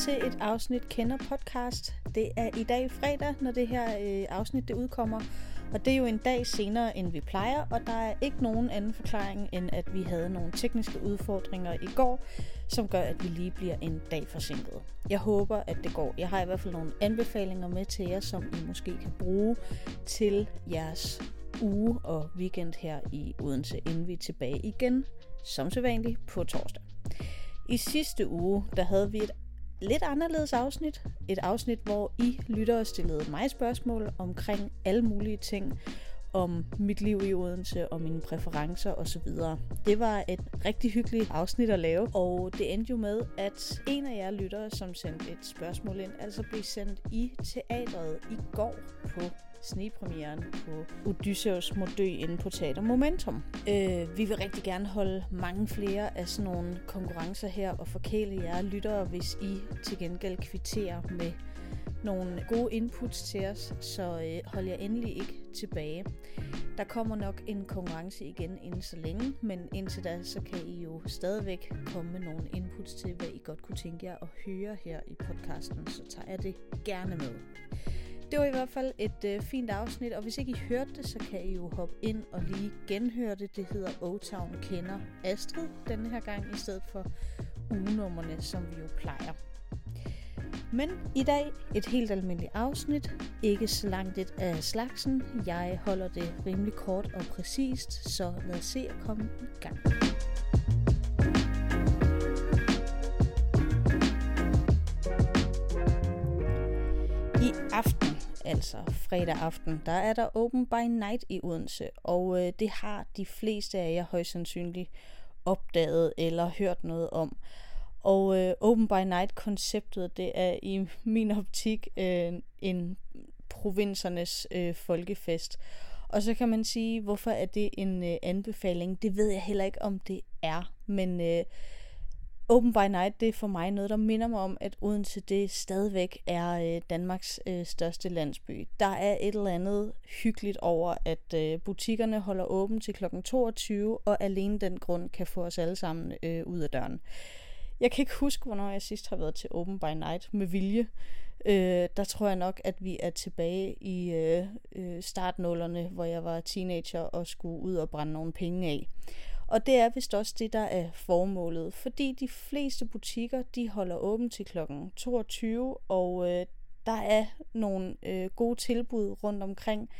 til et afsnit Kender Podcast. Det er i dag fredag, når det her øh, afsnit det udkommer. Og det er jo en dag senere, end vi plejer, og der er ikke nogen anden forklaring, end at vi havde nogle tekniske udfordringer i går, som gør, at vi lige bliver en dag forsinket. Jeg håber, at det går. Jeg har i hvert fald nogle anbefalinger med til jer, som I måske kan bruge til jeres uge og weekend her i Odense, inden vi er tilbage igen, som sædvanligt, på torsdag. I sidste uge, der havde vi et lidt anderledes afsnit. Et afsnit, hvor I lyttere stillede mig spørgsmål omkring alle mulige ting om mit liv i Odense og mine præferencer osv. Det var et rigtig hyggeligt afsnit at lave, og det endte jo med, at en af jer lyttere, som sendte et spørgsmål ind, altså blev sendt i teatret i går på snepremieren på Odysseus må dø inde på Teater Momentum. Øh, vi vil rigtig gerne holde mange flere af sådan nogle konkurrencer her og forkæle jer lyttere, hvis I til gengæld kvitterer med nogle gode inputs til os, så øh, hold jer endelig ikke tilbage. Der kommer nok en konkurrence igen inden så længe, men indtil da, så kan I jo stadigvæk komme med nogle inputs til, hvad I godt kunne tænke jer at høre her i podcasten, så tager jeg det gerne med. Det var i hvert fald et øh, fint afsnit, og hvis ikke I hørte det, så kan I jo hoppe ind og lige genhøre det. Det hedder O-Town kender Astrid denne her gang, i stedet for ugenummerne, som vi jo plejer. Men i dag et helt almindeligt afsnit, ikke så langt et af slagsen. Jeg holder det rimelig kort og præcist, så lad os se at komme i gang. Altså fredag aften, der er der Open by Night i Odense, og øh, det har de fleste af jer højst sandsynligt opdaget eller hørt noget om. Og øh, Open by Night-konceptet, det er i min optik øh, en provinsernes øh, folkefest. Og så kan man sige, hvorfor er det en øh, anbefaling? Det ved jeg heller ikke, om det er. Men øh, Open by Night, det er for mig noget, der minder mig om, at Odense det stadigvæk er øh, Danmarks øh, største landsby. Der er et eller andet hyggeligt over, at øh, butikkerne holder åben til kl. 22, og alene den grund kan få os alle sammen øh, ud af døren. Jeg kan ikke huske, hvornår jeg sidst har været til Open by Night med vilje. Øh, der tror jeg nok, at vi er tilbage i øh, øh, startnullerne, hvor jeg var teenager og skulle ud og brænde nogle penge af. Og det er vist også det, der er formålet, fordi de fleste butikker, de holder åben til kl. 22, og øh, der er nogle øh, gode tilbud rundt omkring.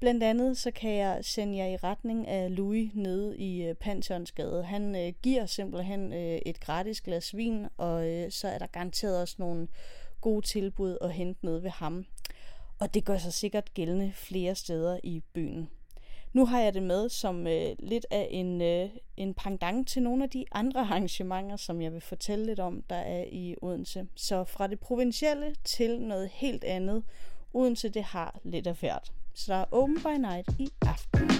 Blandt andet så kan jeg sende jer i retning af Louis nede i øh, Pantheonsgade. Han øh, giver simpelthen øh, et gratis glas vin, og øh, så er der garanteret også nogle gode tilbud at hente ned ved ham. Og det gør sig sikkert gældende flere steder i byen. Nu har jeg det med som øh, lidt af en, øh, en pendant til nogle af de andre arrangementer, som jeg vil fortælle lidt om, der er i Odense. Så fra det provincielle til noget helt andet. Odense det har lidt af hvert. Så der er Open by Night i aften.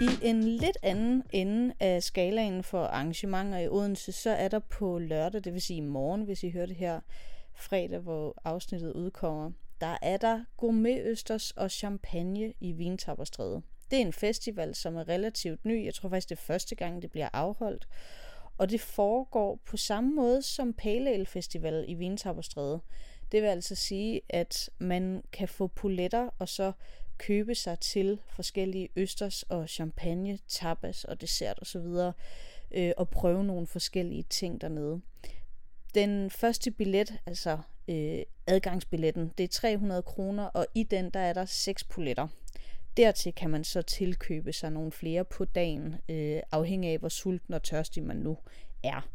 I en lidt anden ende af skalaen for arrangementer i Odense, så er der på lørdag, det vil sige i morgen, hvis I hører det her fredag, hvor afsnittet udkommer, der er der gourmetøsters og champagne i Vintapperstræde. Det er en festival, som er relativt ny. Jeg tror faktisk, det er første gang, det bliver afholdt. Og det foregår på samme måde som Pale Ale Festival i Vintapperstræde. Det vil altså sige, at man kan få poletter og så købe sig til forskellige østers og champagne, tapas og dessert osv. Og, øh, og prøve nogle forskellige ting dernede. Den første billet, altså øh, adgangsbilletten, det er 300 kroner, og i den der er der seks poletter. Dertil kan man så tilkøbe sig nogle flere på dagen, øh, afhængig af hvor sulten og tørstig man nu er.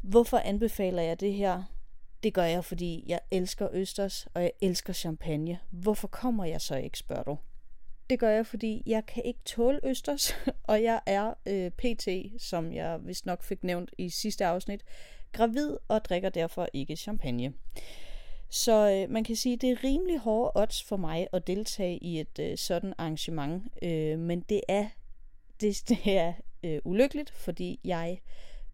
Hvorfor anbefaler jeg det her? Det gør jeg, fordi jeg elsker østers, og jeg elsker champagne. Hvorfor kommer jeg så ikke, spørger du? Det gør jeg, fordi jeg kan ikke tåle østers, og jeg er øh, PT, som jeg vist nok fik nævnt i sidste afsnit, gravid og drikker derfor ikke champagne. Så øh, man kan sige, at det er rimelig hårde odds for mig at deltage i et øh, sådan arrangement, øh, men det er, det, det er øh, ulykkeligt, fordi jeg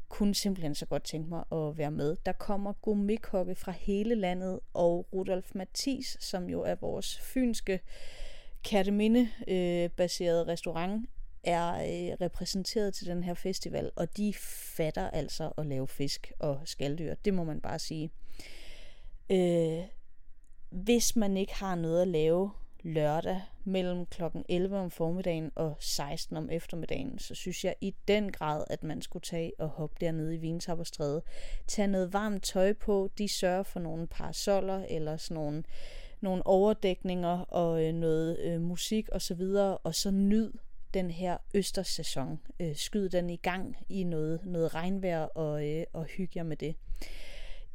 kunne simpelthen så godt tænke mig at være med. Der kommer gourmetkokke fra hele landet, og Rudolf Mathis, som jo er vores fynske Kærteminde-baserede øh, restaurant, er øh, repræsenteret til den her festival, og de fatter altså at lave fisk og skalddyr. Det må man bare sige. Øh, hvis man ikke har noget at lave lørdag mellem kl. 11 om formiddagen og 16 om eftermiddagen, så synes jeg i den grad, at man skulle tage og hoppe dernede i Vintabberstræde. Tag noget varmt tøj på, de sørger for nogle parasoller eller sådan nogle, nogle overdækninger og øh, noget øh, musik osv., og, så videre, og så nyd den her østersæson. Øh, skyd den i gang i noget, noget regnvejr og, øh, og hygge jer med det.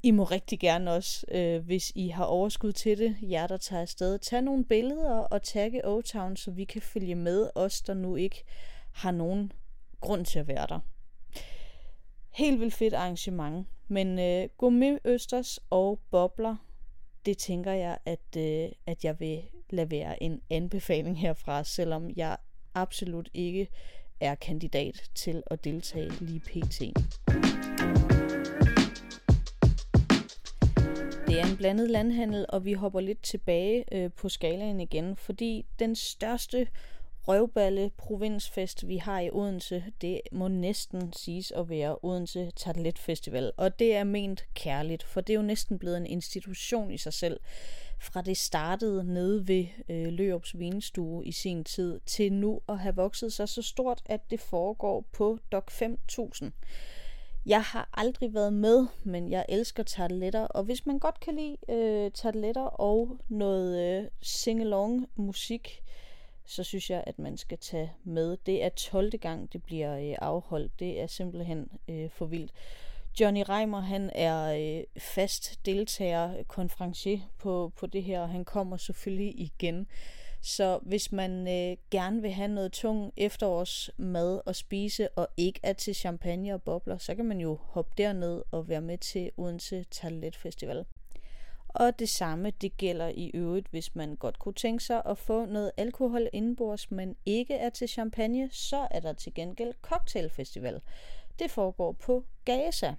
I må rigtig gerne også, øh, hvis I har overskud til det, jer der tager afsted, tage nogle billeder og tagge O-Town, så vi kan følge med os, der nu ikke har nogen grund til at være der. Helt vildt fedt arrangement, men øh, med østers og bobler, det tænker jeg, at, øh, at jeg vil lade være en anbefaling herfra, selvom jeg absolut ikke er kandidat til at deltage lige pt. Det er en blandet landhandel, og vi hopper lidt tilbage øh, på skalaen igen, fordi den største røvballe provinsfest, vi har i Odense, det må næsten siges at være Odense Tartelet Festival. Og det er ment kærligt, for det er jo næsten blevet en institution i sig selv. Fra det startede nede ved øh, Løops Vinstue i sin tid, til nu at have vokset sig så stort, at det foregår på Dok 5000. Jeg har aldrig været med, men jeg elsker tarteletter, og hvis man godt kan lide øh, tarteletter og noget øh, sing-along musik, så synes jeg, at man skal tage med. Det er 12. gang, det bliver øh, afholdt. Det er simpelthen øh, for vildt. Johnny Reimer, han er øh, fast deltager, konferencier på, på det her, og han kommer selvfølgelig igen. Så hvis man øh, gerne vil have noget tung efterårsmad at spise, og ikke er til champagne og bobler, så kan man jo hoppe derned og være med til Odense Talet Festival. Og det samme, det gælder i øvrigt, hvis man godt kunne tænke sig at få noget alkohol indenbords, men ikke er til champagne, så er der til gengæld cocktailfestival. Det foregår på Gaza.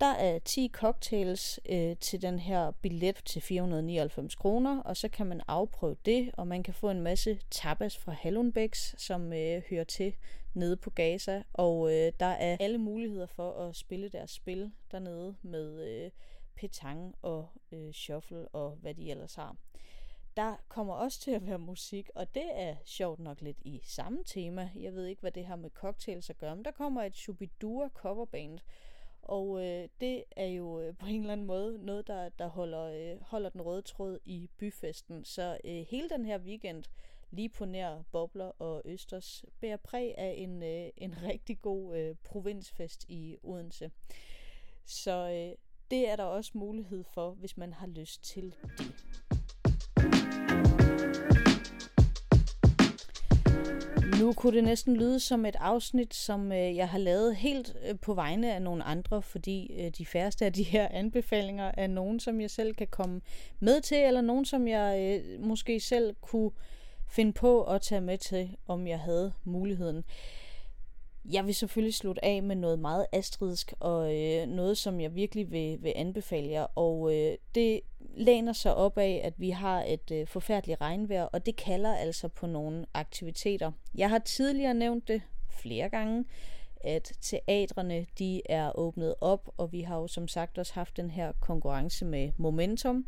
Der er 10 cocktails øh, til den her billet til 499 kroner, og så kan man afprøve det, og man kan få en masse tapas fra Hallunbæks, som øh, hører til nede på Gaza, og øh, der er alle muligheder for at spille deres spil dernede med øh, petang og øh, shuffle og hvad de ellers har. Der kommer også til at være musik, og det er sjovt nok lidt i samme tema. Jeg ved ikke, hvad det har med cocktails at gøre, men der kommer et Shubidua coverband, og øh, det er jo øh, på en eller anden måde noget, der, der holder, øh, holder den røde tråd i byfesten. Så øh, hele den her weekend, lige på nær Bobler og Østers, bærer præg af en, øh, en rigtig god øh, provinsfest i Odense. Så øh, det er der også mulighed for, hvis man har lyst til det. Nu kunne det næsten lyde som et afsnit, som øh, jeg har lavet helt øh, på vegne af nogle andre, fordi øh, de færreste af de her anbefalinger er nogen, som jeg selv kan komme med til, eller nogen, som jeg øh, måske selv kunne finde på at tage med til, om jeg havde muligheden. Jeg vil selvfølgelig slutte af med noget meget astridsk, og øh, noget, som jeg virkelig vil, vil anbefale jer, og øh, det læner sig op af, at vi har et øh, forfærdeligt regnvejr, og det kalder altså på nogle aktiviteter. Jeg har tidligere nævnt det flere gange, at teatrene de er åbnet op, og vi har jo som sagt også haft den her konkurrence med Momentum.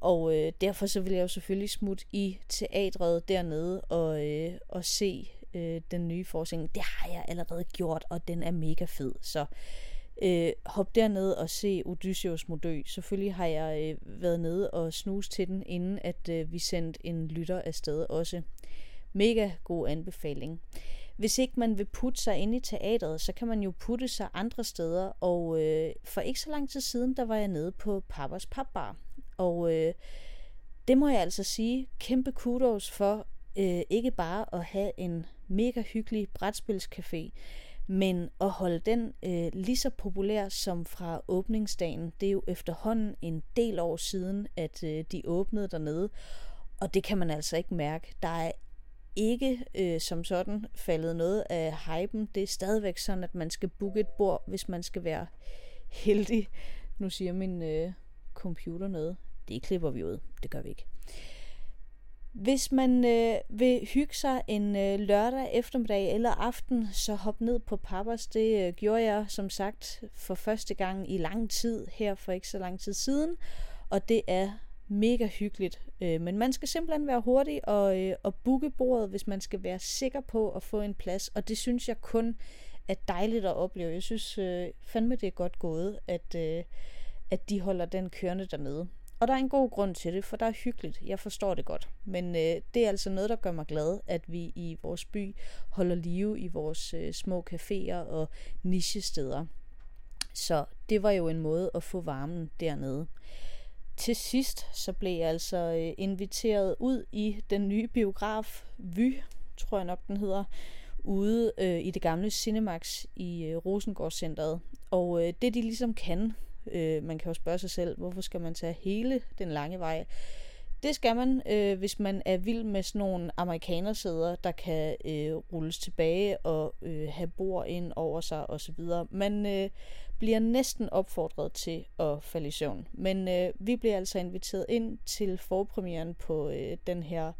Og øh, derfor så vil jeg jo selvfølgelig smutte i teatret dernede og, øh, og se øh, den nye forskning. Det har jeg allerede gjort, og den er mega fed. Så øh, hop derned og se Odysseus må dø. Selvfølgelig har jeg øh, været nede og snus til den, inden at øh, vi sendte en lytter afsted også. Mega god anbefaling. Hvis ikke man vil putte sig ind i teatret, så kan man jo putte sig andre steder. Og øh, for ikke så lang tid siden, der var jeg nede på Pappers Papbar. Og øh, det må jeg altså sige, kæmpe kudos for øh, ikke bare at have en mega hyggelig brætspilscafé, men at holde den øh, lige så populær som fra åbningsdagen. Det er jo efterhånden en del år siden, at øh, de åbnede dernede, og det kan man altså ikke mærke. Der er ikke øh, som sådan faldet noget af hypen. Det er stadigvæk sådan, at man skal booke et bord, hvis man skal være heldig. Nu siger min øh, computer noget. Det klipper vi ud. Det gør vi ikke. Hvis man øh, vil hygge sig en øh, lørdag eftermiddag eller aften, så hop ned på Pappers. Det øh, gjorde jeg som sagt for første gang i lang tid, her for ikke så lang tid siden. Og det er mega hyggeligt. Øh, men man skal simpelthen være hurtig og, øh, og booke bordet, hvis man skal være sikker på at få en plads. Og det synes jeg kun er dejligt at opleve. Jeg synes øh, fandme, det er godt gået, at, øh, at de holder den kørende dernede. Og der er en god grund til det, for der er hyggeligt. Jeg forstår det godt. Men øh, det er altså noget, der gør mig glad, at vi i vores by holder live i vores øh, små caféer og nichesteder. Så det var jo en måde at få varmen dernede. Til sidst så blev jeg altså øh, inviteret ud i den nye biograf Vy, tror jeg nok den hedder, ude øh, i det gamle Cinemax i øh, Rosengårdscenteret. Og øh, det de ligesom kan, øh, man kan jo spørge sig selv, hvorfor skal man tage hele den lange vej? Det skal man, øh, hvis man er vild med sådan nogle amerikanersæder, der kan øh, rulles tilbage og øh, have bord ind over sig osv. Man øh, bliver næsten opfordret til at falde i søvn. Men øh, vi bliver altså inviteret ind til forpremieren på øh, den her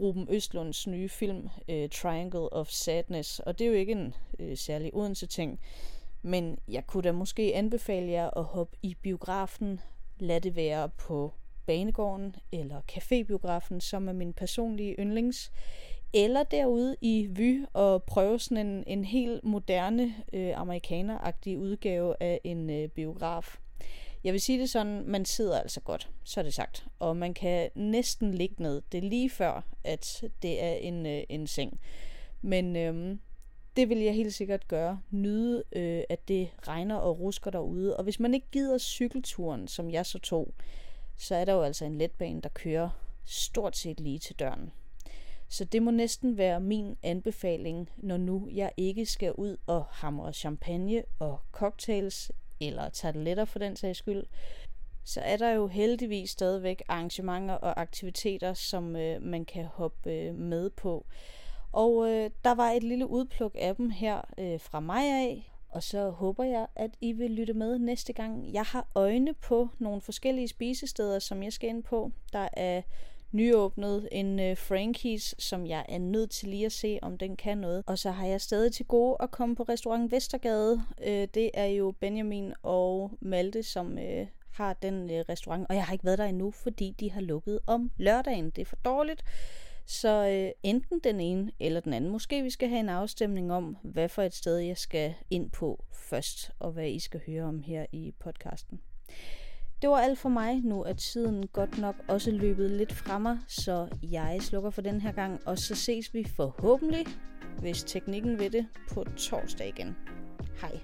Ruben Østlunds nye film, øh, Triangle of Sadness. Og det er jo ikke en øh, særlig Odense-ting. Men jeg kunne da måske anbefale jer at hoppe i biografen. Lad det være på Banegården eller Cafébiografen, som er min personlige yndlings. Eller derude i Vy og prøve sådan en, en helt moderne øh, amerikaneragtig udgave af en øh, biograf. Jeg vil sige det sådan, man sidder altså godt, så er det sagt. Og man kan næsten ligge ned. Det er lige før, at det er en, øh, en seng. Men øhm, det vil jeg helt sikkert gøre. Nyde, øh, at det regner og rusker derude. Og hvis man ikke gider cykelturen, som jeg så tog, så er der jo altså en letbane, der kører stort set lige til døren. Så det må næsten være min anbefaling, når nu jeg ikke skal ud og hamre champagne og cocktails, eller tarteletter for den sags skyld, så er der jo heldigvis stadigvæk arrangementer og aktiviteter, som øh, man kan hoppe øh, med på. Og øh, der var et lille udpluk af dem her øh, fra mig af, og så håber jeg, at I vil lytte med næste gang. Jeg har øjne på nogle forskellige spisesteder, som jeg skal ind på. Der er nyåbnet en øh, Frankies, som jeg er nødt til lige at se, om den kan noget. Og så har jeg stadig til gode at komme på restaurant Vestergade. Øh, det er jo Benjamin og Malte, som øh, har den øh, restaurant. Og jeg har ikke været der endnu, fordi de har lukket om lørdagen. Det er for dårligt. Så øh, enten den ene eller den anden. Måske vi skal have en afstemning om, hvad for et sted jeg skal ind på først, og hvad I skal høre om her i podcasten. Det var alt for mig. Nu er tiden godt nok også løbet lidt fra mig, så jeg slukker for den her gang, og så ses vi forhåbentlig, hvis teknikken ved det, på torsdag igen. Hej.